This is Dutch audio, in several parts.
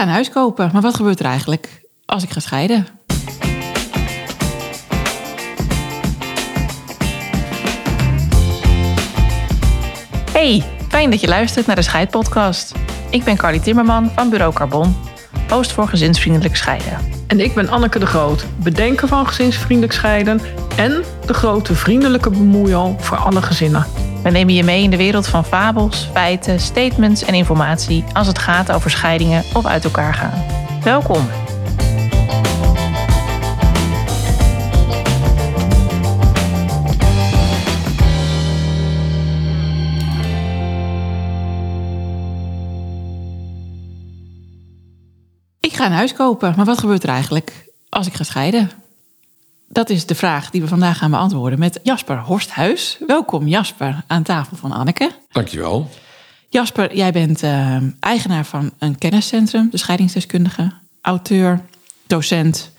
ga een huis kopen, maar wat gebeurt er eigenlijk als ik ga scheiden? Hey, fijn dat je luistert naar de Scheidpodcast. Ik ben Carly Timmerman van Bureau Carbon, host voor gezinsvriendelijk scheiden. En ik ben Anneke de Groot, bedenker van gezinsvriendelijk scheiden en de grote vriendelijke bemoeial voor alle gezinnen. We nemen je mee in de wereld van fabels, feiten, statements en informatie als het gaat over scheidingen of uit elkaar gaan. Welkom. Ik ga een huis kopen, maar wat gebeurt er eigenlijk als ik ga scheiden? Dat is de vraag die we vandaag gaan beantwoorden met Jasper Horsthuis. Welkom Jasper aan tafel van Anneke. Dankjewel. Jasper, jij bent uh, eigenaar van een kenniscentrum, de scheidingsdeskundige, auteur, docent,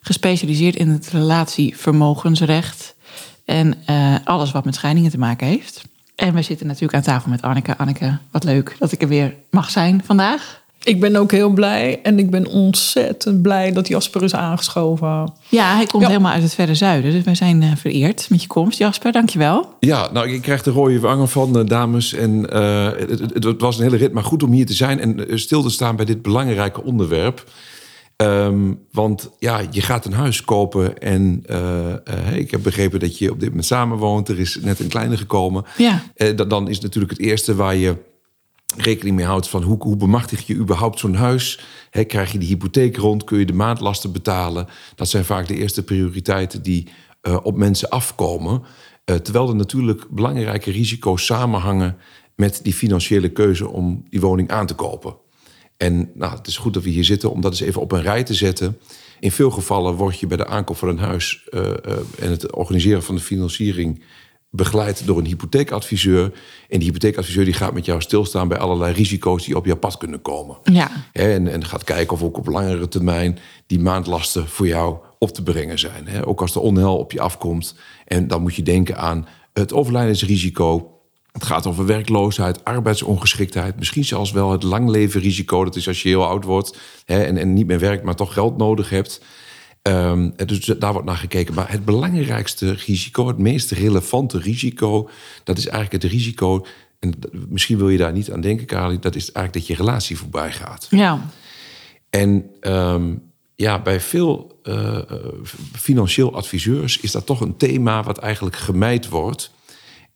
gespecialiseerd in het relatievermogensrecht en uh, alles wat met scheidingen te maken heeft. En we zitten natuurlijk aan tafel met Anneke. Anneke, wat leuk dat ik er weer mag zijn vandaag. Ik ben ook heel blij en ik ben ontzettend blij dat Jasper is aangeschoven. Ja, hij komt helemaal uit het verre zuiden. Dus wij zijn uh, vereerd met je komst. Jasper, dankjewel. Ja, nou, ik krijg de rode wangen van, uh, dames. En uh, het, het, het, was een hele rit, maar goed om hier te zijn en stil te staan bij dit belangrijke onderwerp. Um, want ja, je gaat een huis kopen en ik heb begrepen dat je op dit moment samenwoont. Er is net een kleine gekomen. Ja. dan is natuurlijk het eerste waar je rekening mee houdt van hoe, hoe bemachtig je überhaupt zo'n huis. He, krijg je de hypotheek rond, kun je de maandlasten betalen. Dat zijn vaak de eerste prioriteiten die uh, op mensen afkomen. Uh, terwijl er natuurlijk belangrijke risico's samenhangen met die financiële keuze om die woning aan te kopen. En nou, het is goed dat we hier zitten om dat eens even op een rij te zetten. In veel gevallen word je bij de aankoop van een huis uh, en het organiseren van de financiering begeleid door een hypotheekadviseur. En die hypotheekadviseur die gaat met jou stilstaan bij allerlei risico's die op jouw pad kunnen komen. Ja. En, en gaat kijken of ook op langere termijn die maandlasten voor jou op te brengen zijn. Ook als er onheil op je afkomt. En dan moet je denken aan het overlijdensrisico. Het gaat over werkloosheid, arbeidsongeschiktheid, misschien zelfs wel het langlevenrisico. Dat is als je heel oud wordt hè, en, en niet meer werkt, maar toch geld nodig hebt. Um, dus daar wordt naar gekeken. Maar het belangrijkste risico, het meest relevante risico, dat is eigenlijk het risico. En misschien wil je daar niet aan denken, Kali, dat is eigenlijk dat je relatie voorbij gaat. Ja. En um, ja, bij veel uh, financieel adviseurs is dat toch een thema wat eigenlijk gemijd wordt.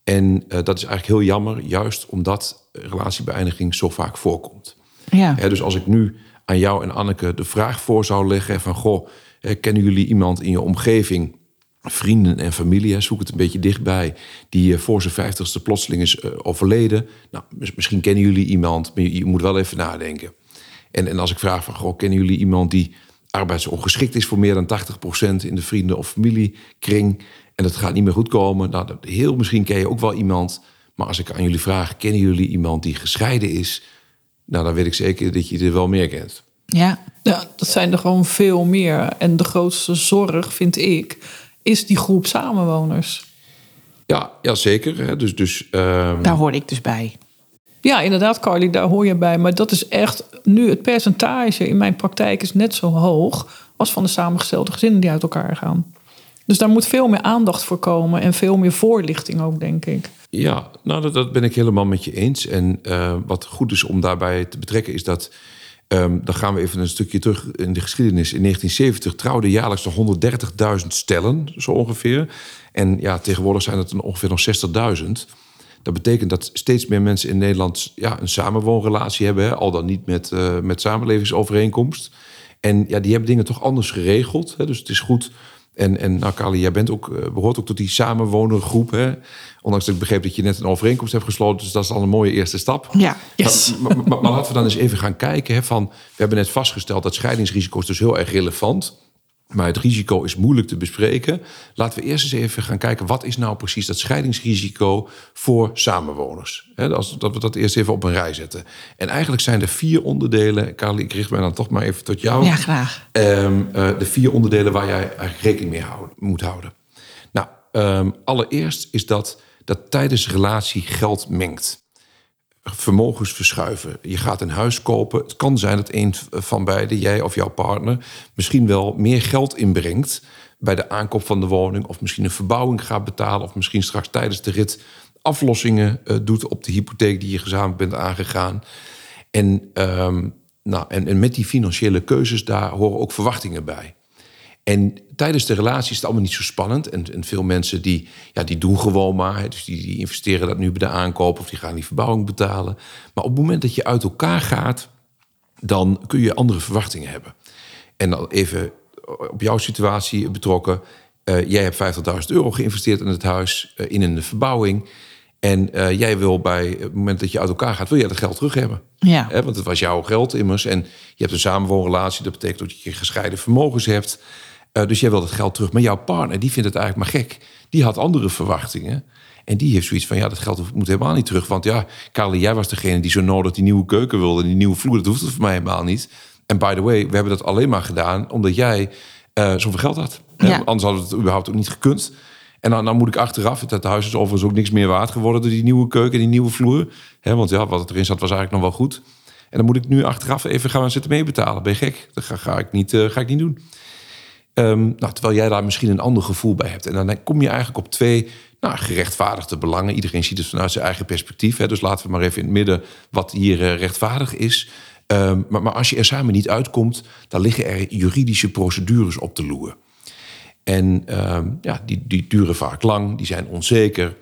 En uh, dat is eigenlijk heel jammer, juist omdat relatiebeëindiging zo vaak voorkomt. Ja. ja. dus als ik nu aan jou en Anneke de vraag voor zou leggen van goh kennen jullie iemand in je omgeving, vrienden en familie, zoek het een beetje dichtbij, die voor zijn vijftigste plotseling is overleden? Nou, misschien kennen jullie iemand, maar je moet wel even nadenken. En, en als ik vraag van, goh, kennen jullie iemand die arbeidsongeschikt is voor meer dan 80% in de vrienden- of familiekring en dat gaat niet meer goed komen? Nou, heel misschien ken je ook wel iemand, maar als ik aan jullie vraag, kennen jullie iemand die gescheiden is? Nou, dan weet ik zeker dat je er wel meer kent. Ja. Ja, dat zijn er gewoon veel meer. En de grootste zorg, vind ik, is die groep samenwoners. Ja, ja zeker. Dus, dus, um... Daar hoor ik dus bij. Ja, inderdaad, Carly, daar hoor je bij. Maar dat is echt nu het percentage in mijn praktijk is net zo hoog als van de samengestelde gezinnen die uit elkaar gaan. Dus daar moet veel meer aandacht voor komen en veel meer voorlichting ook, denk ik. Ja, nou, dat, dat ben ik helemaal met je eens. En uh, wat goed is om daarbij te betrekken, is dat Um, dan gaan we even een stukje terug in de geschiedenis. In 1970 trouwden jaarlijks nog 130.000 stellen, zo ongeveer. En ja, tegenwoordig zijn het ongeveer nog 60.000. Dat betekent dat steeds meer mensen in Nederland ja, een samenwoonrelatie hebben. Al dan niet met, uh, met samenlevingsovereenkomst. En ja, die hebben dingen toch anders geregeld. Hè, dus het is goed en, en nou, Kali, jij bent ook, behoort ook tot die samenwonergroep. Hè? Ondanks dat ik begreep dat je net een overeenkomst hebt gesloten. Dus dat is al een mooie eerste stap. Ja, yes. maar, maar, maar, maar, laten we dan eens even gaan kijken. Hè, van, we hebben net vastgesteld dat scheidingsrisico is dus heel erg relevant maar het risico is moeilijk te bespreken. Laten we eerst eens even gaan kijken... wat is nou precies dat scheidingsrisico voor samenwoners? He, als, dat we dat eerst even op een rij zetten. En eigenlijk zijn er vier onderdelen... Carly, ik richt mij dan toch maar even tot jou. Ja, graag. Um, uh, de vier onderdelen waar jij eigenlijk rekening mee houden, moet houden. Nou, um, allereerst is dat dat tijdens relatie geld mengt. Vermogens verschuiven. Je gaat een huis kopen. Het kan zijn dat een van beiden, jij of jouw partner, misschien wel meer geld inbrengt bij de aankoop van de woning, of misschien een verbouwing gaat betalen, of misschien straks tijdens de rit aflossingen uh, doet op de hypotheek die je gezamenlijk bent aangegaan. En, ehm, nou, en, en met die financiële keuzes, daar horen ook verwachtingen bij. En tijdens de relatie is het allemaal niet zo spannend. En, en veel mensen die, ja, die doen gewoon maar. Dus die, die investeren dat nu bij de aankoop of die gaan die verbouwing betalen. Maar op het moment dat je uit elkaar gaat, dan kun je andere verwachtingen hebben. En dan even op jouw situatie betrokken. Uh, jij hebt 50.000 euro geïnvesteerd in het huis, uh, in een verbouwing. En uh, jij wil bij het moment dat je uit elkaar gaat, wil jij dat geld terug hebben. Ja. want het was jouw geld immers. En je hebt een samenwoonrelatie. Dat betekent dat je gescheiden vermogens hebt. Uh, dus jij wil dat geld terug. Maar jouw partner, die vindt het eigenlijk maar gek. Die had andere verwachtingen. En die heeft zoiets van, ja, dat geld moet helemaal niet terug. Want ja, Carly, jij was degene die zo nodig die nieuwe keuken wilde. Die nieuwe vloer, dat hoeft het voor mij helemaal niet. En by the way, we hebben dat alleen maar gedaan omdat jij uh, zoveel geld had. Ja. Anders hadden we het überhaupt ook niet gekund. En dan, dan moet ik achteraf, het huis is overigens ook niks meer waard geworden door die nieuwe keuken en die nieuwe vloer. He, want ja, wat erin zat was eigenlijk nog wel goed. En dan moet ik nu achteraf even gaan zitten meebetalen. Ben je gek? Dat ga, ga ik, niet, uh, ga ik niet doen. Um, nou, terwijl jij daar misschien een ander gevoel bij hebt. En dan kom je eigenlijk op twee nou, gerechtvaardigde belangen. Iedereen ziet het vanuit zijn eigen perspectief. Hè. Dus laten we maar even in het midden wat hier uh, rechtvaardig is. Um, maar, maar, als je er samen niet uitkomt, dan liggen er juridische procedures op te loeren. En um, ja, die, die duren vaak lang, die zijn onzeker,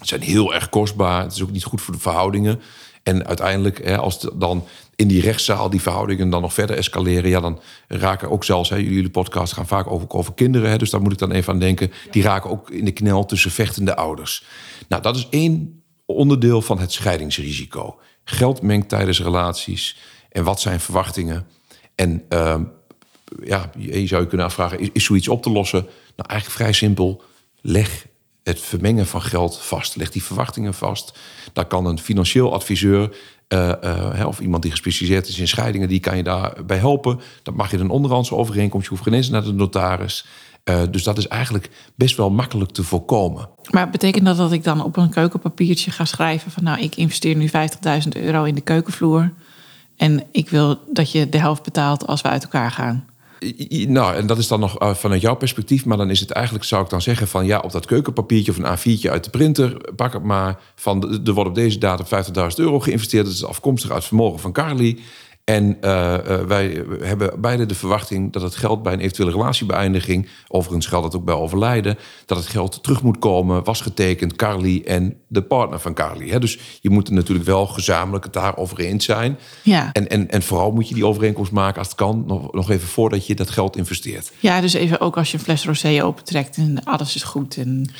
zijn heel erg kostbaar. Het is ook niet goed voor de verhoudingen. En uiteindelijk, hè, als dan in die rechtszaal die verhoudingen dan nog verder escaleren, ja, dan raken ook zelfs, hè, jullie podcast gaan vaak over, over kinderen, hè, dus daar moet ik dan even aan denken. Die raken ook in de knel tussen vechtende ouders. Nou, dat is één onderdeel van het scheidingsrisico. Geld mengt tijdens relaties. En wat zijn verwachtingen? En uh, ja, je zou je kunnen afvragen, is, is zoiets op te lossen? Nou, eigenlijk vrij simpel. Leg het vermengen van geld vast. Leg die verwachtingen vast. Daar kan een financieel adviseur uh, uh, of iemand die gespecialiseerd is in scheidingen, die kan je daarbij helpen. Dat mag je een onderhandse overeenkomst. Je hoeft geen eens naar de notaris. Uh, dus dat is eigenlijk best wel makkelijk te voorkomen. Maar betekent dat dat ik dan op een keukenpapiertje ga schrijven van nou, ik investeer nu 50.000 euro in de keukenvloer en ik wil dat je de helft betaalt als we uit elkaar gaan? Nou, en dat is dan nog uh, vanuit jouw perspectief. Maar dan is het eigenlijk, zou ik dan zeggen, van ja, op dat keukenpapiertje of een A4'tje uit de printer, pak het maar van er wordt op deze datum 50.000 euro geïnvesteerd. Dat is afkomstig uit vermogen van Carly. En uh, uh, wij hebben beide de verwachting dat het geld bij een eventuele relatiebeëindiging, overigens geldt dat ook bij overlijden, dat het geld terug moet komen, was getekend, Carly en de partner van Carly. Hè? Dus je moet er natuurlijk wel gezamenlijk het daarover eens zijn. Ja. En, en, en vooral moet je die overeenkomst maken als het kan, nog, nog even voordat je dat geld investeert. Ja, dus even ook als je een fles rosé opentrekt en alles is goed. En...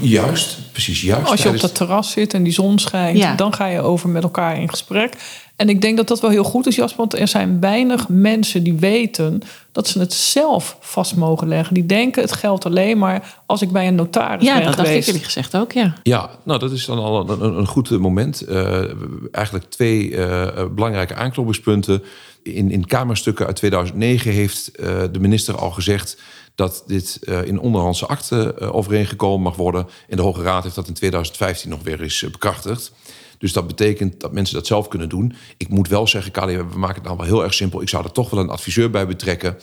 Juist, precies juist. Als je op dat terras zit en die zon schijnt, ja. dan ga je over met elkaar in gesprek. En ik denk dat dat wel heel goed is, Jasper. Want er zijn weinig mensen die weten dat ze het zelf vast mogen leggen. Die denken het geldt alleen maar als ik bij een notaris ja, ben dat geweest. dacht ik eerlijk gezegd ook, ja. Ja, nou dat is dan al een, een goed moment. Uh, eigenlijk twee uh, belangrijke aanknopingspunten. In, in Kamerstukken uit 2009 heeft uh, de minister al gezegd dat dit in onderhandse akte overeengekomen mag worden. En de Hoge Raad heeft dat in 2015 nog weer eens bekrachtigd. Dus dat betekent dat mensen dat zelf kunnen doen. Ik moet wel zeggen, Kali, we maken het nou wel heel erg simpel. Ik zou er toch wel een adviseur bij betrekken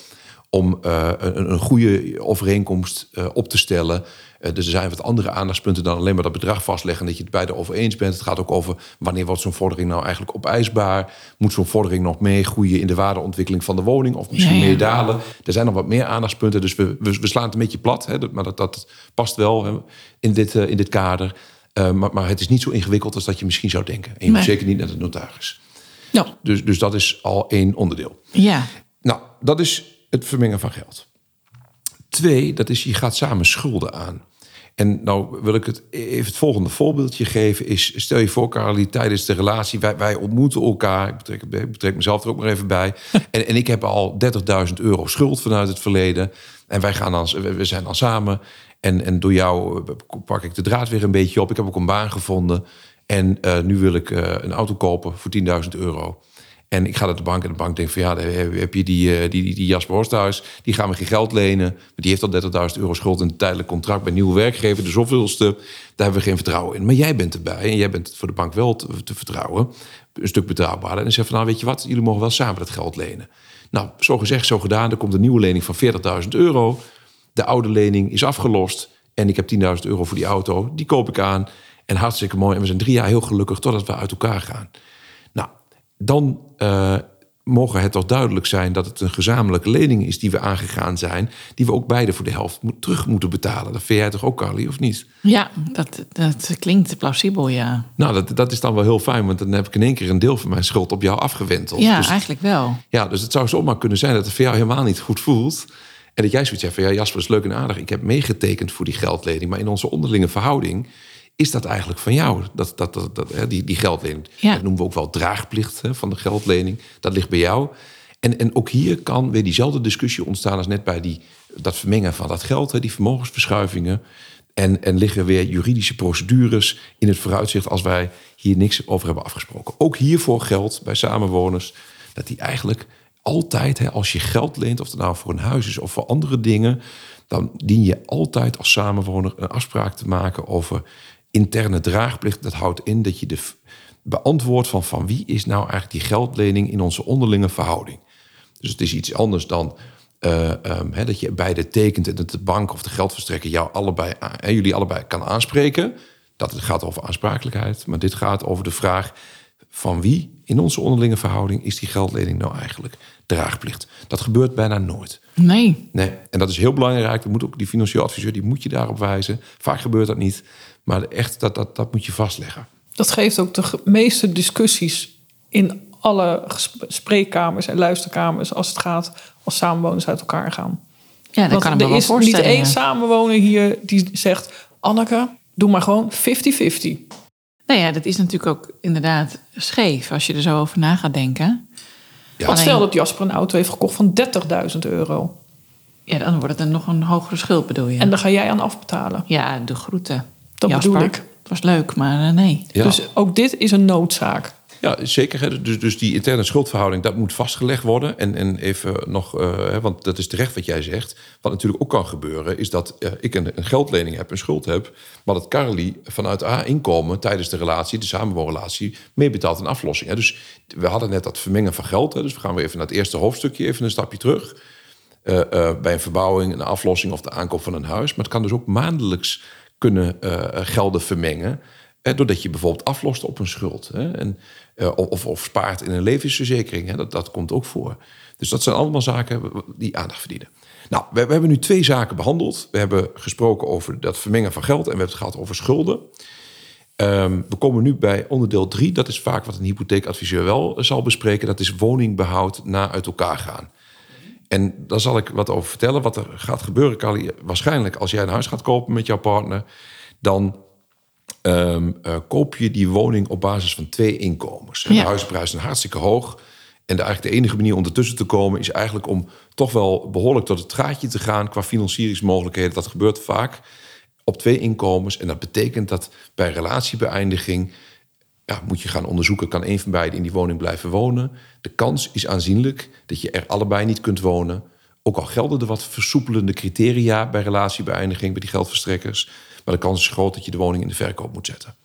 om uh, een, een, goede overeenkomst uh, op te stellen. Uh, dus er zijn wat andere aandachtspunten dan alleen maar dat bedrag vastleggen... dat je het beide over eens bent. Het gaat ook over wanneer wordt zo'n vordering nou eigenlijk opeisbaar. Moet zo'n vordering nog meegroeien in de waardeontwikkeling van de woning... of misschien meer dalen. Er zijn nog wat meer aandachtspunten, dus we, we, we slaan het een beetje plat. Hè, maar dat, dat past wel hè, in, dit, in dit kader... Uh, maar, maar, het is niet zo ingewikkeld als dat je misschien zou denken. En je nee. moet zeker niet naar de notaris. Dus, dus dat is al één onderdeel. Ja. Nou, dat is het vermengen van geld. Twee, dat is je gaat samen schulden aan. En nou wil ik het even het volgende voorbeeldje geven. Is, stel je voor, Carly, tijdens de relatie, wij, wij ontmoeten elkaar. Ik betrek, ik betrek mezelf er ook maar even bij. en, en ik heb al 30.000 euro schuld vanuit het verleden. En wij gaan dan, we zijn dan samen. En, en door jou pak ik de draad weer een beetje op. Ik heb ook een baan gevonden. En uh, nu wil ik uh, een auto kopen voor 10.000 euro. En ik ga naar de bank en de bank denkt van ja, heb je die, eh, die, die, Jasper Horsthuis, die gaan we geen geld lenen. Maar die heeft al 30.000 euro schuld in een tijdelijk contract bij nieuwe werkgever. De zoveelste, daar hebben we geen vertrouwen in. Maar jij bent erbij en jij bent voor de bank wel te, te vertrouwen. Een stuk betrouwbaarder. En dan zegt van nou weet je wat, jullie mogen wel samen dat geld lenen. Nou, zo gezegd, zo gedaan. Er komt een nieuwe lening van 40.000 euro. De oude lening is afgelost. En ik heb 10.000 euro voor die auto. Die koop ik aan. En hartstikke mooi. En we zijn drie jaar heel gelukkig totdat we uit elkaar gaan. Nou, dan uh, mogen het toch duidelijk zijn dat het een gezamenlijke lening is die we aangegaan zijn. Die we ook beide voor de helft moet, terug moeten betalen. Dat vind jij toch ook, Carly, of niet? Ja, dat, dat klinkt plausibel, ja. Nou, dat, dat is dan wel heel fijn, want dan heb ik in één keer een deel van mijn schuld op jou afgewenteld. Ja, dus, eigenlijk wel. Ja, dus het zou zomaar kunnen zijn dat het voor jou helemaal niet goed voelt. En dat jij zoiets hebt van, ja, Jasper is leuk en aardig. Ik heb meegetekend voor die geldlening. Maar in onze onderlinge verhouding is dat eigenlijk van jou, dat, dat, dat, dat, die, die geldlening. Ja. Dat noemen we ook wel draagplicht hè, van de geldlening. Dat ligt bij jou. En, en ook hier kan weer diezelfde discussie ontstaan als net bij die, dat vermengen van dat geld, hè, die vermogensverschuivingen. En, en liggen weer juridische procedures in het vooruitzicht als wij hier niks over hebben afgesproken. Ook hiervoor geldt bij samenwoners dat die eigenlijk altijd, hè, als je geld leent, of het nou voor een huis is of voor andere dingen, dan dien je altijd als samenwoner een afspraak te maken over interne draagplicht. Dat houdt in dat je de beantwoordt van van wie is nou eigenlijk die geldlening in onze onderlinge verhouding. Dus het is iets anders dan uh, um, dat je beide tekent en dat de bank of de geldverstrekker jou allebei, uh, jullie allebei kan aanspreken. Dat gaat over aansprakelijkheid, maar dit gaat over de vraag van wie in onze onderlinge verhouding is die geldlening nou eigenlijk draagplicht. Dat gebeurt bijna nooit. Nee. Nee, en dat is heel belangrijk. Dat moet ook die financieel adviseur die moet je daarop wijzen. Vaak gebeurt dat niet, maar echt dat, dat, dat moet je vastleggen. Dat geeft ook de meeste discussies in alle spreekkamers en luisterkamers als het gaat als samenwoners uit elkaar gaan. Ja, dat Want kan ik me er wel is niet één ja. samenwoner hier die zegt: Anneke, doe maar gewoon 50-50. Nou ja, dat is natuurlijk ook inderdaad scheef als je er zo over na gaat denken. Ja. Want stel dat Jasper een auto heeft gekocht van 30.000 euro. Ja, dan wordt het dan nog een hogere schuld, bedoel je? En daar ga jij aan afbetalen. Ja, de groeten. Dat Jasper. bedoel ik. Het was leuk, maar eh, nee. Ja. Dus ook dit is een noodzaak. Ja, zeker. Hè. Dus, dus die interne schuldverhouding, dat moet vastgelegd worden. En, en even nog, eh, hè, want dat is terecht wat jij zegt. Wat natuurlijk ook kan gebeuren, is dat eh, ik een, een geldlening heb, een schuld heb. Maar dat Carly vanuit haar inkomen tijdens de relatie, de samenwoonrelatie, meebetaalt een aflossing. Hè. Dus we hadden net dat vermengen van geld. Hè. Dus we gaan weer even naar het eerste hoofdstukje, even een stapje terug. Eh, eh, bij een verbouwing, een aflossing of de aankoop van een huis. Maar het kan dus ook maandelijks kunnen eh, gelden vermengen. Eh, doordat je bijvoorbeeld aflost op een schuld. Hè, en, eh, of, of spaart in een levensverzekering. Hè, dat, dat komt ook voor. Dus dat zijn allemaal zaken die aandacht verdienen. Nou, we, we hebben nu twee zaken behandeld. We hebben gesproken over dat vermengen van geld. En we hebben het gehad over schulden. Ehm, we komen nu bij onderdeel drie. Dat is vaak wat een hypotheekadviseur wel zal bespreken. Dat is woningbehoud na uit elkaar gaan. En daar zal ik wat over vertellen. Wat er gaat gebeuren, Kali. Waarschijnlijk als jij een huis gaat kopen met jouw partner... dan ehm, eh, koop je die woning op basis van twee inkomens. En Ja. De huisprijzen zijn hartstikke hoog. En de, eigenlijk de enige manier om ertussen te komen... is eigenlijk om toch wel behoorlijk tot het gaatje te gaan... qua financieringsmogelijkheden. Dat gebeurt vaak op twee inkomens. En dat betekent dat bij relatiebeëindiging... Ja, moet je gaan onderzoeken, kan een van beiden in die woning blijven wonen? De kans is aanzienlijk dat je er allebei niet kunt wonen. Ook al gelden er wat versoepelende criteria bij relatiebeëindiging, bij die geldverstrekkers. Maar de kans is groot dat je de woning in de verkoop moet zetten.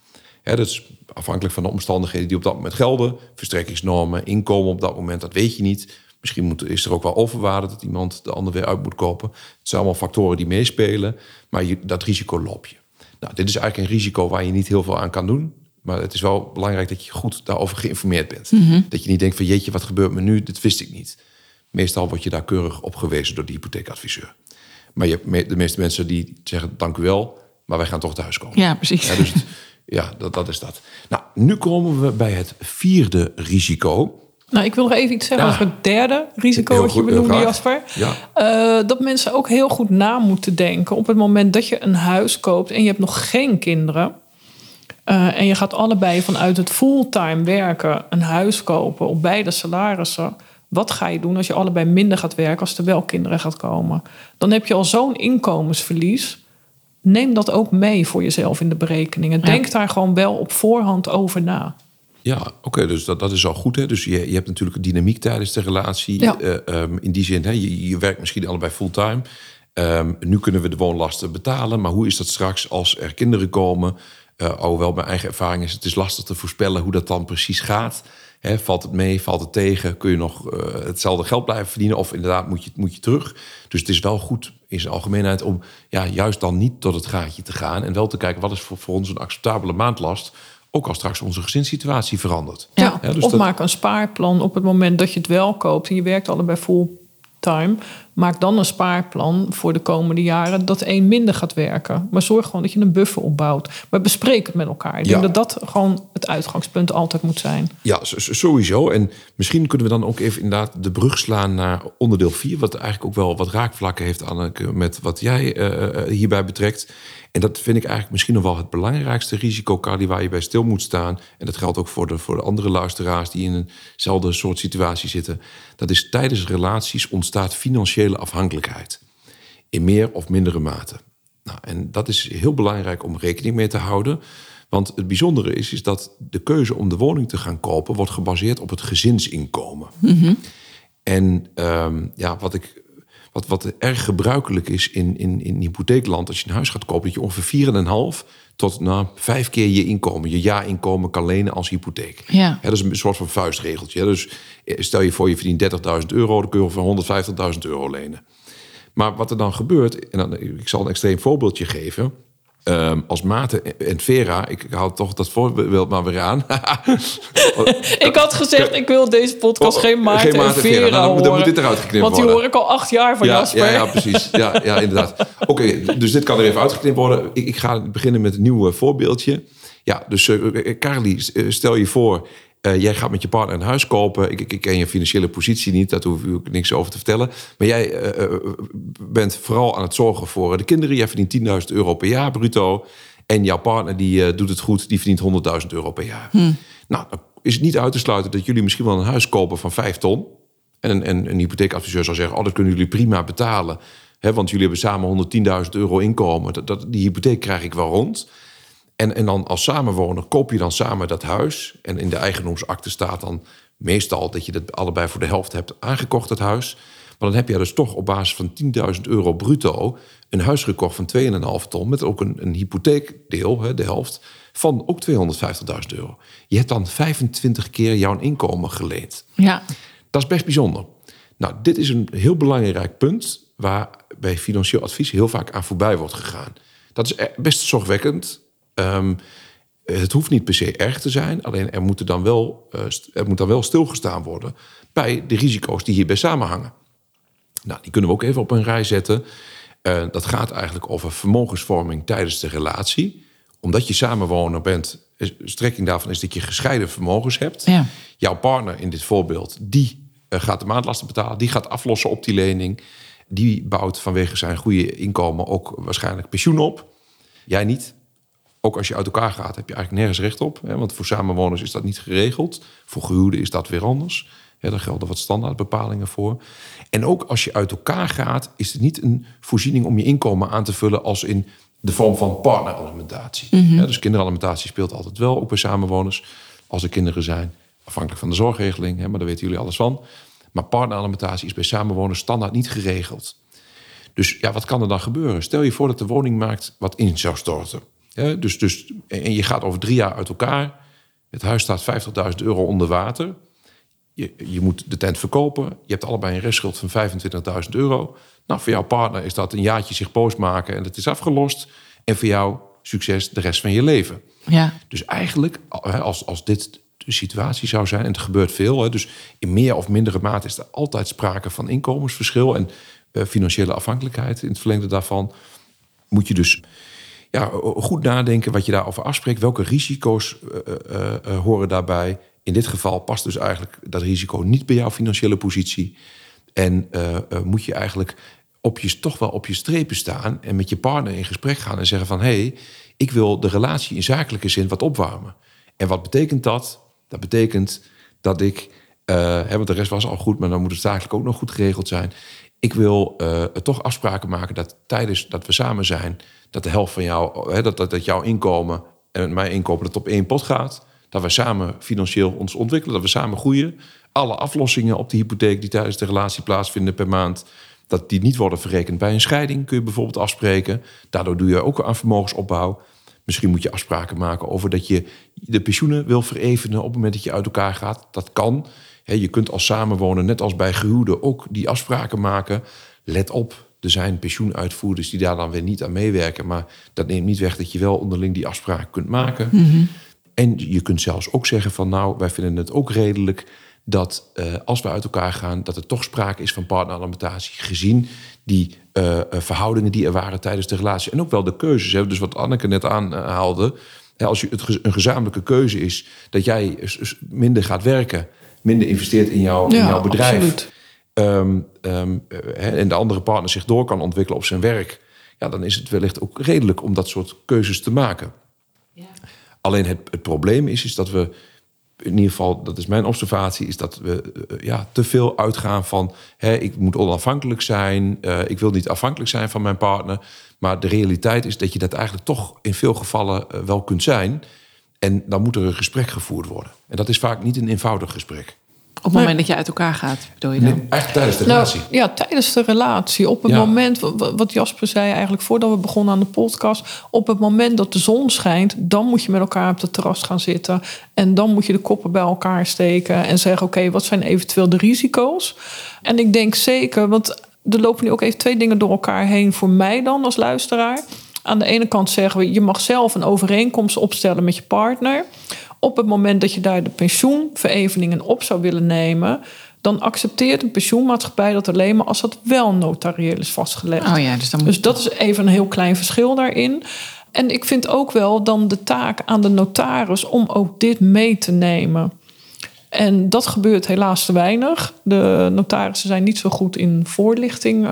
Hè, dat is afhankelijk van de omstandigheden die op dat moment gelden. Verstrekkingsnormen, inkomen op dat moment, dat weet je niet. Misschien is er ook wel overwaarde dat iemand de ander weer uit moet kopen. Het zijn allemaal factoren die meespelen, maar je, dat risico loop je. Nou, dit is eigenlijk een risico waar je niet heel veel aan kan doen. Maar het is wel belangrijk dat je goed daarover geïnformeerd bent. Dat je niet denkt van jeetje, wat gebeurt me nu? Dit wist ik niet. Meestal word je daar keurig op gewezen door de hypotheekadviseur. Maar je hebt de meeste mensen die zeggen dank u wel, maar wij gaan toch thuiskomen. Ja, precies. Ja, dus het- ja dat, dat is dat. Nou, nu komen we bij het vierde risico. Nou, ik wil nog even iets zeggen Ja. over het derde risico Heel wat je goed, benoemde. Jasper. Ja. Eh, dat mensen ook heel goed na moeten denken op het moment dat je een huis koopt en je hebt nog geen kinderen. Eh, en je gaat allebei vanuit het fulltime werken een huis kopen op beide salarissen. Wat ga je doen als je allebei minder gaat werken als er wel kinderen gaat komen? Dan heb je al zo'n inkomensverlies. Neem dat ook mee voor jezelf in de berekeningen. Denk daar gewoon wel op voorhand over na. Ja, oké, dus dat, dat is al goed. Hè? Dus je, je hebt natuurlijk een dynamiek tijdens de relatie. Ja. Eh, ehm, in die zin, hè, je, je werkt misschien allebei fulltime. Ehm, nu kunnen we de woonlasten betalen. Maar hoe is dat straks als er kinderen komen? Uh, alhoewel mijn eigen ervaring is, het is lastig te voorspellen hoe dat dan precies gaat. Valt het mee, valt het tegen? Kun je nog uh, hetzelfde geld blijven verdienen? Of inderdaad moet je, moet je terug? Dus het is wel goed in zijn algemeenheid om ja, juist dan niet tot het gaatje te gaan. En wel te kijken wat is voor, voor ons een acceptabele maandlast. Ook als straks onze gezinssituatie verandert. Ja, dus of dat- maak een spaarplan op het moment dat je het wel koopt en je werkt allebei fulltime. Maak dan een spaarplan voor de komende jaren dat één minder gaat werken. Maar zorg gewoon dat je een buffer opbouwt. Maar bespreek het met elkaar. Ik Ja. denk dat dat gewoon het uitgangspunt altijd moet zijn. Ja, sowieso. En misschien kunnen we dan ook even inderdaad de brug slaan naar onderdeel 4, wat eigenlijk ook wel wat raakvlakken heeft, Anneke, met wat jij eh, eh, hierbij betrekt. En dat vind ik eigenlijk misschien nog wel het belangrijkste risico, Carly, waar je bij stil moet staan. En dat geldt ook voor de, voor de andere luisteraars die in eenzelfde soort situatie zitten. Dat is tijdens relaties ontstaat financiële afhankelijkheid. In meer of mindere mate. Nou, en dat is heel belangrijk om rekening mee te houden. Want het bijzondere is, is dat de keuze om de woning te gaan kopen... wordt gebaseerd op het gezinsinkomen. En ehm, ja, wat, ik, wat, wat erg gebruikelijk is in, in, in hypotheekland... als je een huis gaat kopen, dat je ongeveer 4,5 tot nou, vijf keer je inkomen... je jaarinkomen kan lenen als hypotheek. Ja. dat is een soort van vuistregeltje. Dus eh, stel je voor, je verdient 30.000 euro... dan kun je voor 150.000 euro lenen. Maar wat er dan gebeurt, en dan, ik zal een extreem voorbeeldje geven. Ehm, als Maarten en Vera, ik hou toch dat voorbeeld maar weer aan. Ik had gezegd, ik wil deze podcast Oh, geen Maarten, geen Maarten en en Vera. Nou, dan moet- dan moet horen. dit eruit geknipt Want die worden. hoor ik al acht jaar van ja, Jasper. ja, ja, precies. Ja, ja inderdaad. Oké, dus dit kan er even uitgeknipt worden. Ik, ik ga beginnen met een nieuw eh, voorbeeldje. Ja, dus eh Carly, eh, stel je voor... eh, jij gaat met je partner een huis kopen. Ik, ik, ik ken je financiële positie niet, daar hoef ik niks over te vertellen. Maar jij eh, eh, bent vooral aan het zorgen voor de kinderen. Jij verdient 10.000 euro per jaar bruto. En jouw partner die doet het goed, die verdient 100.000 euro per jaar. Nou, dan is het niet uit te sluiten dat jullie misschien wel een huis kopen van 5 ton. En, en een hypotheekadviseur zou zeggen: Oh, dat kunnen jullie prima betalen. Hè, want jullie hebben samen 110.000 euro inkomen. Dat, dat, die hypotheek krijg ik wel rond. En, en dan als samenwoner koop je dan samen dat huis. En in de eigendomsakte staat dan meestal dat je dat allebei voor de helft hebt aangekocht, het huis. Maar dan heb je dus toch op basis van 10.000 euro bruto een huis gekocht van 2,5 ton. Met ook een, een hypotheekdeel, hè, de helft, van ook 250.000 euro. Je hebt dan 25 keer jouw inkomen geleend. Ja. Dat is best bijzonder. Nou, dit is een heel belangrijk punt waar bij financieel advies heel vaak aan voorbij wordt gegaan. Dat is best zorgwekkend. Ehm, het hoeft niet per se erg te zijn, alleen er, moeten dan wel, eh, er moet dan wel stilgestaan worden bij de risico's die hierbij samenhangen. Nou, die kunnen we ook even op een rij zetten. Eh, dat gaat eigenlijk over vermogensvorming tijdens de relatie. Omdat je samenwoner bent, strekking daarvan is dat je gescheiden vermogens hebt. Ja. Jouw partner in dit voorbeeld, die eh, gaat de maandlasten betalen. Die gaat aflossen op die lening. Die bouwt vanwege zijn goede inkomen ook waarschijnlijk pensioen op. Jij niet. Ook als je uit elkaar gaat, heb je eigenlijk nergens recht op. Hè? Want voor samenwoners is dat niet geregeld. Voor gehuwden is dat weer anders. Daar gelden wat standaardbepalingen voor. En ook als je uit elkaar gaat, is het niet een voorziening om je inkomen aan te vullen als in de vorm van partneralimentatie. Hè, dus kinderalimentatie speelt altijd wel, ook bij samenwoners. Als er kinderen zijn, afhankelijk van de zorgregeling, hè, maar daar weten jullie alles van. Maar partneralimentatie is bij samenwoners standaard niet geregeld. Dus ja, wat kan er dan gebeuren? Stel je voor dat de woningmarkt wat in zou storten. Hè, dus, dus, en je gaat over drie jaar uit elkaar. Het huis staat 50.000 euro onder water. Je, je moet de tent verkopen. Je hebt allebei een restschuld van 25.000 euro. Nou, voor jouw partner is dat een jaartje zich boos maken en het is afgelost. En voor jou succes de rest van je leven. Ja. Dus eigenlijk, als, als dit de situatie zou zijn, en het gebeurt veel, hè, dus in meer of mindere mate is er altijd sprake van inkomensverschil en eh, financiële afhankelijkheid in het verlengde daarvan, moet je dus ja, goed nadenken wat je daarover afspreekt. Welke risico's eh, eh, eh, horen daarbij? In dit geval past dus eigenlijk dat risico niet bij jouw financiële positie. En moet je eigenlijk op je, toch wel op je strepen staan en met je partner in gesprek gaan en zeggen van hé, hey, ik wil de relatie in zakelijke zin wat opwarmen. En wat betekent dat? Dat betekent dat ik, hè, want de rest was al goed, maar dan moet het zakelijk ook nog goed geregeld zijn. Ik wil eh, toch afspraken maken dat tijdens dat we samen zijn, dat de helft van jou, hè, dat, dat, dat jouw inkomen en mijn inkomen dat op één pot gaat. Dat we samen financieel ons ontwikkelen, dat we samen groeien. Alle aflossingen op de hypotheek die tijdens de relatie plaatsvinden per maand, dat die niet worden verrekend bij een scheiding, kun je bijvoorbeeld afspreken. Daardoor doe je ook aan vermogensopbouw. Misschien moet je afspraken maken over dat je de pensioenen wil verevenen op het moment dat je uit elkaar gaat. Dat kan. Je kunt als samenwonen, net als bij gehuwden, ook die afspraken maken. Let op, er zijn pensioenuitvoerders die daar dan weer niet aan meewerken. Maar dat neemt niet weg dat je wel onderling die afspraken kunt maken. En je kunt zelfs ook zeggen van nou, wij vinden het ook redelijk dat uh, als we uit elkaar gaan, dat er toch sprake is van partneralimentatie, gezien die uh, verhoudingen die er waren tijdens de relatie. En ook wel de keuzes. Hè? Dus wat Anneke net aanhaalde. Hè, als je het een gezamenlijke keuze is dat jij minder gaat werken, minder investeert in, jou, in jouw bedrijf. Um, um, en de andere partner zich door kan ontwikkelen op zijn werk. Ja, dan is het wellicht ook redelijk om dat soort keuzes te maken. Ja. Alleen het, het probleem is, is dat we in ieder geval, dat is mijn observatie, is dat we uh, ja, te veel uitgaan van hè, ik moet onafhankelijk zijn, uh, ik wil niet afhankelijk zijn van mijn partner. Maar de realiteit is dat je dat eigenlijk toch in veel gevallen uh, wel kunt zijn. En dan moet er een gesprek gevoerd worden. En dat is vaak niet een eenvoudig gesprek. Op het moment dat je uit elkaar gaat, bedoel je dan? Nee, eigenlijk tijdens de nou, relatie. Ja, tijdens de relatie. Op het ja. moment, wat Jasper zei eigenlijk voordat we begonnen aan de podcast. Op het moment dat de zon schijnt, dan moet je met elkaar op het terras gaan zitten. En dan moet je de koppen bij elkaar steken en zeggen: Oké, wat zijn eventueel de risico's? En ik denk zeker, want er lopen nu ook even twee dingen door elkaar heen voor mij dan als luisteraar. Aan de ene kant zeggen we: je mag zelf een overeenkomst opstellen met je partner. Op het moment dat je daar de pensioenvereveningen op zou willen nemen, dan accepteert een pensioenmaatschappij dat alleen maar als dat wel notarieel is vastgelegd. Oh ja, dus, dan moet... dus dat is even een heel klein verschil daarin. En ik vind ook wel dan de taak aan de notaris om ook dit mee te nemen. En dat gebeurt helaas te weinig. De notarissen zijn niet zo goed in voorlichting. Uh...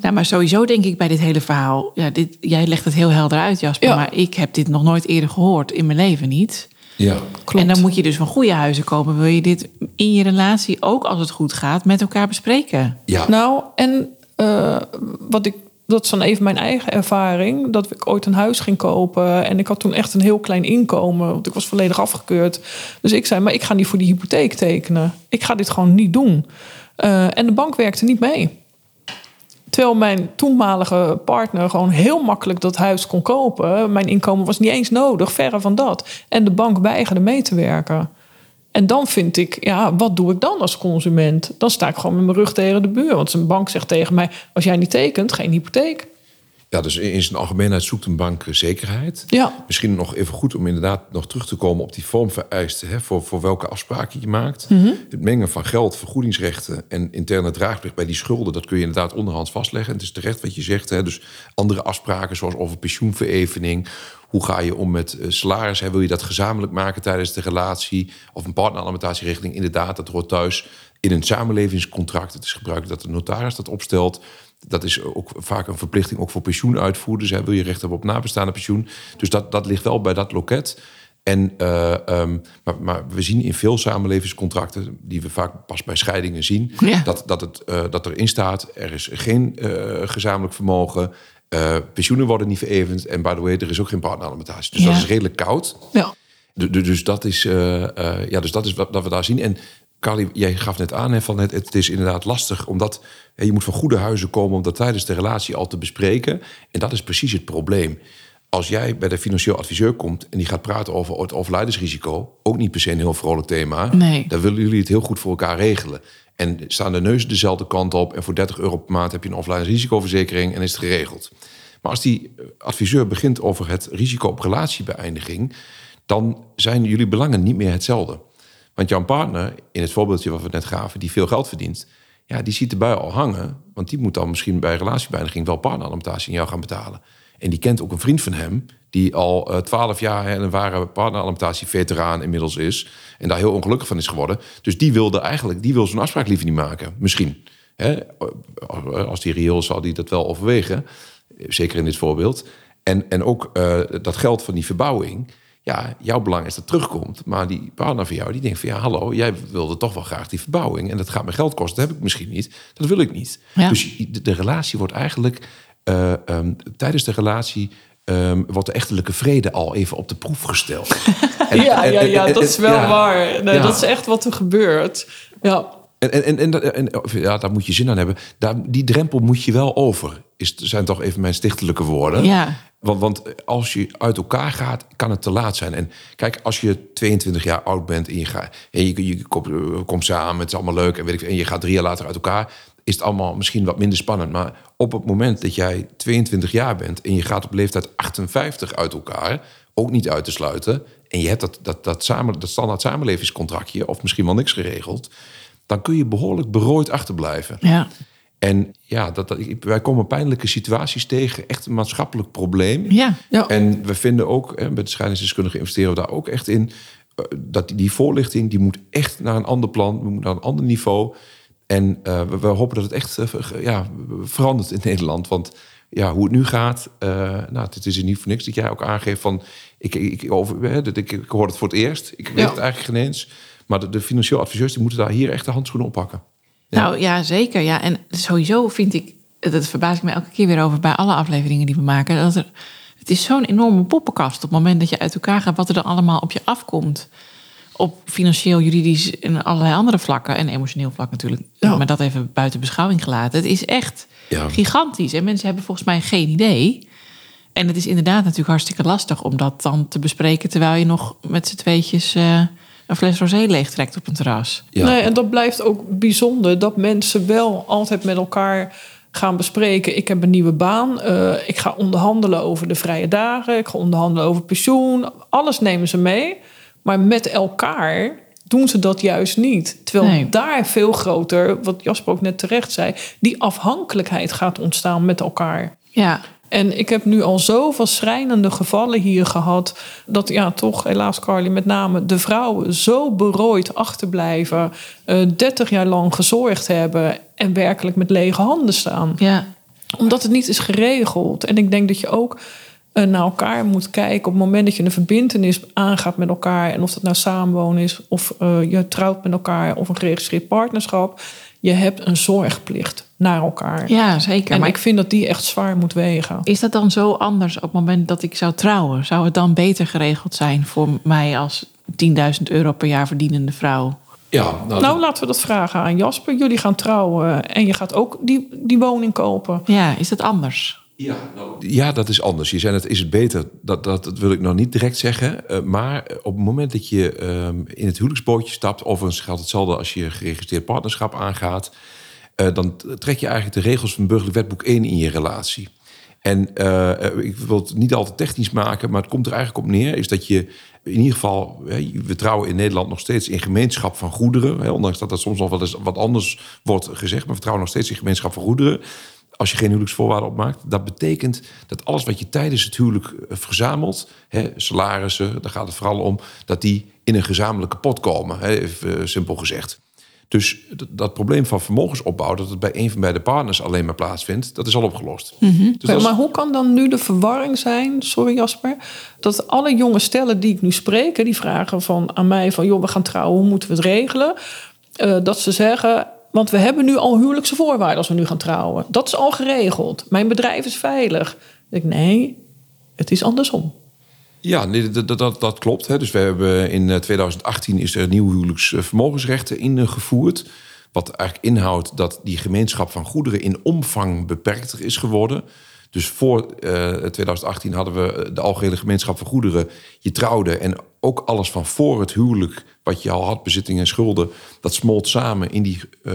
Ja, maar sowieso denk ik bij dit hele verhaal. Ja, dit, jij legt het heel helder uit, Jasper. Ja. Maar ik heb dit nog nooit eerder gehoord in mijn leven niet. Ja, klopt. En dan moet je dus van goede huizen komen. Wil je dit in je relatie ook als het goed gaat met elkaar bespreken? Ja. Nou, en uh, wat ik dat is dan even mijn eigen ervaring. Dat ik ooit een huis ging kopen. En ik had toen echt een heel klein inkomen. Want ik was volledig afgekeurd. Dus ik zei, maar ik ga niet voor die hypotheek tekenen. Ik ga dit gewoon niet doen. Uh, en de bank werkte niet mee. Terwijl mijn toenmalige partner gewoon heel makkelijk dat huis kon kopen. Mijn inkomen was niet eens nodig, verre van dat. En de bank weigerde mee te werken. En dan vind ik, ja, wat doe ik dan als consument? Dan sta ik gewoon met mijn rug tegen de buur. Want een bank zegt tegen mij: als jij niet tekent, geen hypotheek. Ja, dus in zijn algemeenheid zoekt een bank zekerheid. Ja. Misschien nog even goed om inderdaad nog terug te komen op die vormvereisten. Hè, voor, voor welke afspraken je maakt. Mm -hmm. Het mengen van geld, vergoedingsrechten en interne draagplicht bij die schulden. Dat kun je inderdaad onderhands vastleggen. En het is terecht wat je zegt. Hè, dus andere afspraken zoals over pensioenverevening. Hoe ga je om met salaris? Hè? Wil je dat gezamenlijk maken tijdens de relatie? Of een partneralimentatie Inderdaad, dat hoort thuis in een samenlevingscontract. Het is gebruikelijk dat de notaris dat opstelt. Dat is ook vaak een verplichting ook voor pensioenuitvoerders. Hè. Wil je recht hebben op nabestaande pensioen? Dus dat, dat ligt wel bij dat loket. En, uh, um, maar, maar, we zien in veel samenlevingscontracten, die we vaak pas bij scheidingen zien, ja. dat, dat, het, uh, dat erin staat: er is geen uh, gezamenlijk vermogen, pensioenen worden niet verevend en by the way, er is ook geen partneralimentatie. Dus Ja. dat is redelijk koud. Ja. Du- du- Dus dat is, ja, dus dat is wat, wat we daar zien. En Carly, jij gaf net aan hè, van het, het is inderdaad lastig, omdat hè, je moet van goede huizen komen om dat tijdens de relatie al te bespreken. En dat is precies het probleem. Als jij bij de financieel adviseur komt en die gaat praten over het overlijdensrisico, ook niet per se een heel vrolijk thema, Nee. dan willen jullie het heel goed voor elkaar regelen. En staan de neuzen dezelfde kant op en voor 30 euro per maand heb je een overlijdensrisicoverzekering en is het geregeld. Maar als die adviseur begint over het risico op relatiebeëindiging, dan zijn jullie belangen niet meer hetzelfde. Want jouw partner, in het voorbeeldje wat we net gaven, die veel geld verdient, ja, die ziet de bui al hangen. Want die moet dan misschien bij relatiebeëindiging wel partneralimentatie in jou gaan betalen. En die kent ook een vriend van hem, die al twaalf jaar hè, een ware partneralimentatie-veteraan inmiddels is. En daar heel ongelukkig van is geworden. Dus die wilde eigenlijk, die wil zo'n afspraak liever niet maken. Misschien. Hè? Als die reëel zal die dat wel overwegen. Zeker in dit voorbeeld. En, en ook uh, dat geld van die verbouwing ja, jouw belang is dat het terugkomt. Maar die partner van jou, die denkt van ja, hallo, jij wilde toch wel graag die verbouwing. En dat gaat me geld kosten, dat heb ik misschien niet. Dat wil ik niet. Ja. Dus de, de relatie wordt eigenlijk uh, um, tijdens de relatie ehm, wordt de echtelijke vrede al even op de proef gesteld. ja, ja, ja, en- dat is wel ja. waar. Nee, Ja. Dat is echt wat er gebeurt. Ja, En, en, en, en- ja, daar moet je zin aan hebben. Daar, die drempel moet je wel over. Is, zijn toch even mijn stichtelijke woorden. Ja. Want, want als je uit elkaar gaat, kan het te laat zijn. En kijk, als je 22 jaar oud bent en je, gaat, en je, je komt, eh, komt samen, het is allemaal leuk en, weet ik, en je gaat drie jaar later uit elkaar, is het allemaal misschien wat minder spannend. Maar op het moment dat jij 22 jaar bent en je gaat op leeftijd 58 uit elkaar, ook niet uit te sluiten, en je hebt dat, dat, dat, samen, dat standaard samenlevingscontractje, of misschien wel niks geregeld, dan kun je behoorlijk berooid achterblijven. Ja. En ja, dat, wij komen pijnlijke situaties tegen, echt een maatschappelijk probleem. Ja. Ja. En we vinden ook, hè, met de scheidingsdeskundigen investeren we daar ook echt in, eh, dat die, die voorlichting, die moet echt naar een ander plan, we moeten naar een ander niveau. En eh, we, we hopen dat het echt eh, ja, verandert in Nederland. Want ja, hoe het nu gaat, eh, nou, het is er niet voor niks dat jij ook aangeeft van, ik, ik, over, hè, dat ik, ik hoor het voor het eerst, ik weet Ja. het eigenlijk geen eens. Maar de, de financieel adviseurs die moeten daar hier echt de handschoenen oppakken. Ja. Nou ja, zeker. Ja. En sowieso vind ik, dat verbaas ik me elke keer weer over bij alle afleveringen die we maken, dat er, het is zo'n enorme poppenkast op het moment dat je uit elkaar gaat, wat er dan allemaal op je afkomt. Op financieel, juridisch en allerlei andere vlakken. En emotioneel vlak natuurlijk. Ja. Maar dat even buiten beschouwing gelaten. Het is echt Ja. gigantisch. En mensen hebben volgens mij geen idee. En het is inderdaad natuurlijk hartstikke lastig om dat dan te bespreken... terwijl je nog met z'n tweetjes eh, een fles rosé leegtrekt op een terras. Ja. Nee, en dat blijft ook bijzonder dat mensen wel altijd met elkaar gaan bespreken. Ik heb een nieuwe baan. eh, ik ga onderhandelen over de vrije dagen. Ik ga onderhandelen over pensioen. Alles nemen ze mee. Maar met elkaar doen ze dat juist niet. Terwijl Nee. daar veel groter, wat Jasper ook net terecht zei, die afhankelijkheid gaat ontstaan met elkaar. Ja, En ik heb nu al zoveel schrijnende gevallen hier gehad. Dat ja, toch, helaas, Carly, met name de vrouwen zo berooid achterblijven. eh 30 jaar lang gezorgd hebben. En werkelijk met lege handen staan. ja. Omdat het niet is geregeld. En ik denk dat je ook eh, naar elkaar moet kijken. Op het moment dat je een verbindenis aangaat met elkaar. En of dat nou samenwonen is. Of eh, je trouwt met elkaar. Of een geregistreerd partnerschap. Je hebt een zorgplicht naar elkaar. ja zeker. En maar ik vind dat die echt zwaar moet wegen. Is dat dan zo anders op het moment dat ik zou trouwen? Zou het dan beter geregeld zijn voor mij als 10.000 euro per jaar verdienende vrouw? Ja, nou, Nou, laten we dat vragen aan Jasper. Jullie gaan trouwen en je gaat ook die, die woning kopen. Ja, is dat anders? Ja, ja, dat is anders. Je zei het, is het beter? Dat, dat, dat wil ik nog niet direct zeggen. Eh, maar op het moment dat je ehm, in het huwelijksbootje stapt... overigens geldt hetzelfde als je geregistreerd partnerschap aangaat... eh, dan trek je eigenlijk de regels van burgerlijk wetboek 1 in je relatie. En eh, eh, ik wil het niet altijd technisch maken... maar het komt er eigenlijk op neer... is dat je in ieder geval... we trouwen in Nederland nog steeds in gemeenschap van goederen. Ondanks dat dat soms nog wel eens wat anders wordt gezegd... maar we trouwen nog steeds in gemeenschap van goederen als je geen huwelijksvoorwaarden opmaakt. Dat betekent dat alles wat je tijdens het huwelijk verzamelt, hè, salarissen, daar gaat het vooral om, dat die in een gezamenlijke pot komen, hè, even simpel gezegd. Dus dat, dat probleem van vermogensopbouw, dat het bij een van beide partners alleen maar plaatsvindt, dat is al opgelost. Dus dat is- Maar hoe kan dan nu de verwarring zijn, sorry Jasper, dat alle jonge stellen die ik nu spreek, die vragen van, aan mij van, joh, we gaan trouwen, hoe moeten we het regelen? Eh, dat ze zeggen, want we hebben nu al huwelijkse voorwaarden als we nu gaan trouwen. Dat is al geregeld. Mijn bedrijf is veilig. Dan denk ik, nee, het is andersom. Ja, dat, dat, dat, klopt. Hè. Dus we hebben in eh, 2018 is er nieuw huwelijksvermogensrechten ingevoerd. Wat eigenlijk inhoudt dat die gemeenschap van goederen in omvang beperkter is geworden. Dus voor eh, 2018 hadden we de algehele gemeenschap van goederen. Je trouwde en ook alles van voor het huwelijk, wat je al had, bezittingen en schulden, dat smolt samen in die eh,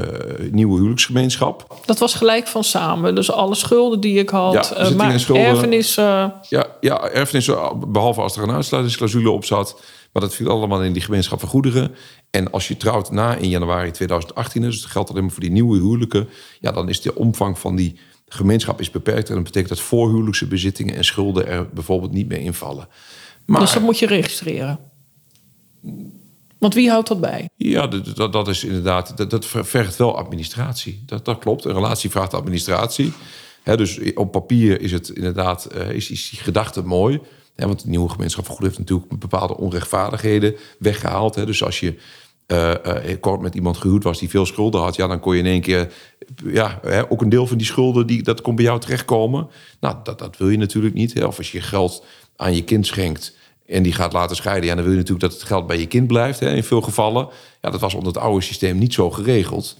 nieuwe huwelijksgemeenschap. Dat was gelijk van samen. Dus alle schulden die ik had, Ja, eh, maar schulden. erfenis... eh, Ja, ja erfenis, behalve als er een uitsluitingsclausule op zat. Maar dat viel allemaal in die gemeenschap van goederen. En als je trouwt na in januari 2018, dus dat geldt alleen maar voor die nieuwe huwelijken. Ja, dan is de omvang van die gemeenschap is beperkt. En dat betekent dat voorhuwelijkse bezittingen en schulden er bijvoorbeeld niet meer invallen. Maar Dus dat moet je registreren. Want wie houdt dat bij? ja, dat, dat, dat is inderdaad, dat, dat vergt wel administratie. Dat, dat klopt. Een relatie vraagt administratie. Dus op papier is het inderdaad, eh, is, is die gedachte mooi. Want de nieuwe gemeenschap van goed heeft natuurlijk bepaalde onrechtvaardigheden weggehaald. Dus als je eh, eh, kort met iemand gehuwd was die veel schulden had, ja, dan kon je in één keer, ja, hè, ook een deel van die schulden, die, dat kon bij jou terechtkomen. Nou, dat, dat wil je natuurlijk niet. Hè. Of als je geld aan je kind schenkt en die gaat laten scheiden, ja, dan wil je natuurlijk dat het geld bij je kind blijft. Hè, in veel gevallen. Ja, dat was onder het oude systeem niet zo geregeld.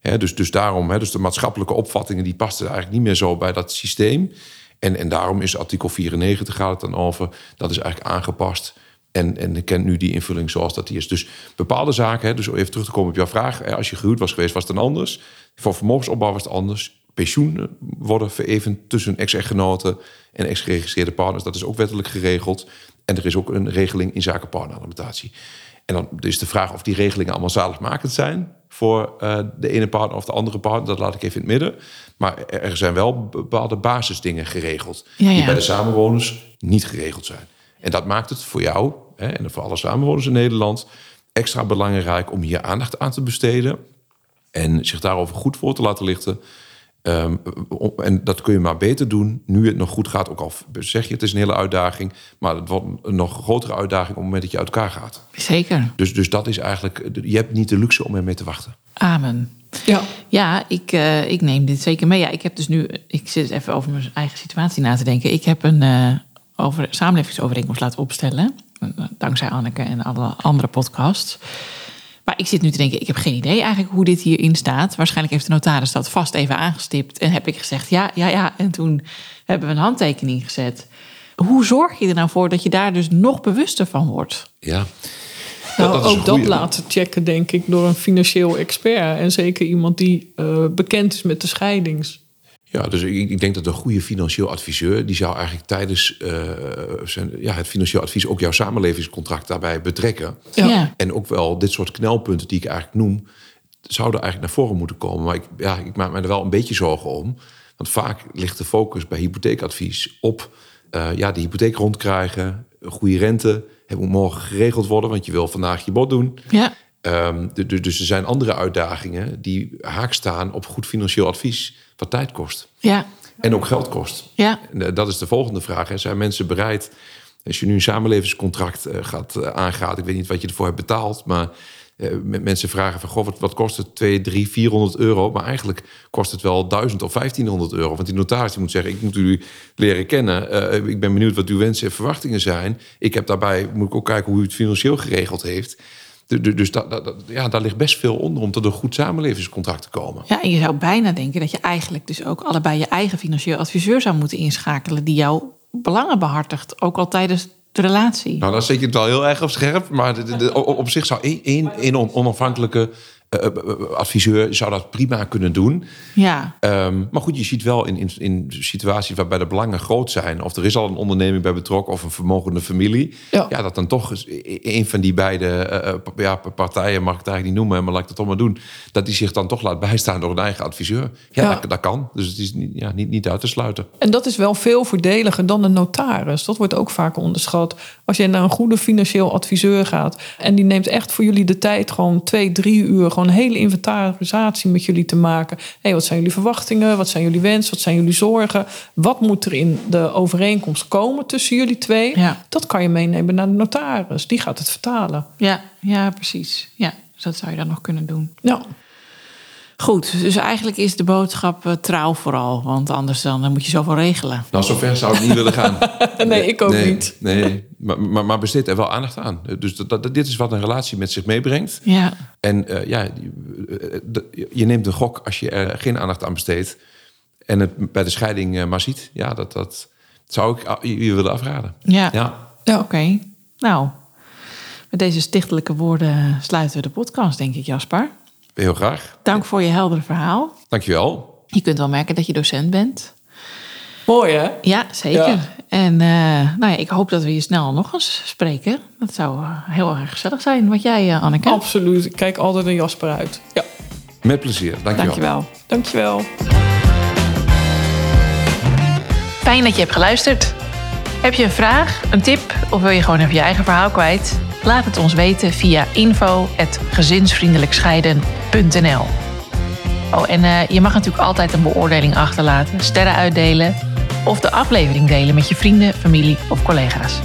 Hè, dus, dus daarom, hè, dus de maatschappelijke opvattingen die pasten eigenlijk niet meer zo bij dat systeem. En, en daarom is artikel 94 gaat het dan over. Dat is eigenlijk aangepast. En, en kent nu die invulling zoals dat die is. Dus bepaalde zaken, hè, dus even terug te komen op jouw vraag. Als je gehuwd was geweest, was het dan anders. Voor vermogensopbouw was het anders. Pensioenen worden verevend tussen ex-echtgenoten en ex-geregistreerde partners. Dat is ook wettelijk geregeld. En er is ook een regeling in zaken partneralimentatie. En dan is de vraag of die regelingen allemaal zaligmakend zijn voor eh, de ene partner of de andere partner. Dat laat ik even in het midden. Maar er zijn wel bepaalde basisdingen geregeld Ja, die bij de samenwoners niet geregeld zijn. En dat maakt het voor jou hè, en voor alle samenwoners in Nederland extra belangrijk om hier aandacht aan te besteden en zich daarover goed voor te laten lichten. Ehm, op- en dat kun je maar beter doen nu het nog goed gaat. Ook al zeg je het is een hele uitdaging, maar het wordt een nog grotere uitdaging op het moment dat je uit elkaar gaat. Zeker. Dus, dus dat is eigenlijk, je hebt niet de luxe om ermee te wachten. Amen. Ja. Ja, ik, eh, ik neem dit zeker mee. Ja, ik heb dus nu, ik zit even over mijn eigen situatie na te denken. Ik heb een eh, over, samenlevingsovereenkomst laten opstellen. eh, Dankzij Anneke en alle andere podcasts. Maar ik zit nu te denken, ik heb geen idee eigenlijk hoe dit hierin staat. Waarschijnlijk heeft de notaris dat vast even aangestipt. En heb ik gezegd, ja, ja, ja. En toen hebben we een handtekening gezet. Hoe zorg je er nou voor dat je daar dus nog bewuster van wordt? Ja. Nou, dat ook dat laten checken, denk ik, door een financieel expert. En zeker iemand die eh, bekend is met de scheidings. Ja, dus ik, ik denk dat een goede financieel adviseur... die zou eigenlijk tijdens eh, zijn, ja, het financieel advies... ook jouw samenlevingscontract daarbij betrekken. Ja. En ook wel dit soort knelpunten die ik eigenlijk noem... zouden eigenlijk naar voren moeten komen. Maar ik, ja, ik maak me er wel een beetje zorgen om. Want vaak ligt de focus bij hypotheekadvies op... eh, ja, de hypotheek rondkrijgen, een goede rente... Het moet morgen geregeld worden, want je wil vandaag je bod doen. Ja, Ehm, dus er zijn andere uitdagingen die haak staan op goed financieel advies, wat tijd kost ja, en ook geld kost. ja. En eh, dat is de volgende vraag. Hè. Zijn mensen bereid, als je nu een samenlevingscontract eh, gaat eh, aangaat, ik weet niet wat je ervoor hebt betaald, maar mensen vragen van, goh, wat, wat kost het? 2, 3, 400 euro. Maar eigenlijk kost het wel 1000 of 1500 euro. Want die notaris die moet zeggen, ik moet u leren kennen. Ik ben benieuwd wat uw wensen en verwachtingen zijn. Ik heb daarbij, moet ik ook kijken hoe u het financieel geregeld heeft. Du- du- Dus dat, ja, daar ligt best veel onder om tot een goed samenlevingscontract te komen. Ja, en je zou bijna denken dat je eigenlijk dus ook allebei je eigen financieel adviseur zou moeten inschakelen die jouw belangen behartigt, ook al tijdens de relatie. Nou, dan zet je het wel heel erg op scherp. Maar de, de- de- op, op zich zou één, één, één on- onafhankelijke eh, eh, eh, adviseur zou dat prima kunnen doen. Ja, Ehm, maar goed, je ziet wel in, in, in situaties waarbij de belangen groot zijn... of er is al een onderneming bij betrokken of een vermogende familie... Ja. Ja. dat dan toch eens een van die beide ja, partijen... mag ik het eigenlijk niet noemen, maar laat ik het toch maar doen... dat die zich dan toch laat bijstaan door een eigen adviseur. Ja, Ja. Dat, dat kan. Dus het is niet, ja, niet, niet uit te sluiten. En dat is wel veel voordeliger dan een notaris. Dat wordt ook vaak onderschat. Als je naar een goede financieel adviseur gaat en die neemt echt voor jullie de tijd, gewoon twee, drie uur, gewoon een hele inventarisatie met jullie te maken. Hé, wat zijn jullie verwachtingen? Wat zijn jullie wensen? Wat zijn jullie zorgen? Wat moet er in de overeenkomst komen tussen jullie twee? Ja. Dat kan je meenemen naar de notaris. Die gaat het vertalen. ja, ja, precies. Ja, dus dat zou je dan nog kunnen doen. Ja. Goed, dus eigenlijk is de boodschap eh, trouw vooral, want anders dan, dan moet je zoveel regelen. Nou, zover zou ik niet willen gaan. Nee, ik ook nee, niet. Nee, maar, maar, maar besteed er wel aandacht aan. Dus dat, dat, dit is wat een relatie met zich meebrengt. Ja, En eh, ja, je- de- je neemt een gok als je er geen aandacht aan besteedt. En het bij de scheiding eh, maar ziet. Ja, dat, dat zou ik je willen afraden. ja. Ja, Ja. Oké, nou, met deze stichtelijke woorden sluiten we de podcast, denk ik, Jasper. Heel graag. Dank voor je heldere verhaal. Dankjewel. Je kunt wel merken dat je docent bent. Mooi hè? Ja, zeker. Ja. En eh, nou ja, ik hoop dat we je snel nog eens spreken. Dat zou eh, heel erg gezellig zijn. Wat jij, eh, Anneke? Absoluut. Ik kijk altijd een Jasper uit. Ja, Met plezier. Dankjewel. Dankjewel. dankjewel. Fijn dat je hebt geluisterd. Heb je een vraag, een tip of wil je gewoon even je eigen verhaal kwijt? Laat het ons weten via info.gezinsvriendelijkscheiden.nl Oh, en eh, je mag natuurlijk altijd een beoordeling achterlaten, sterren uitdelen of de aflevering delen met je vrienden, familie of collega's.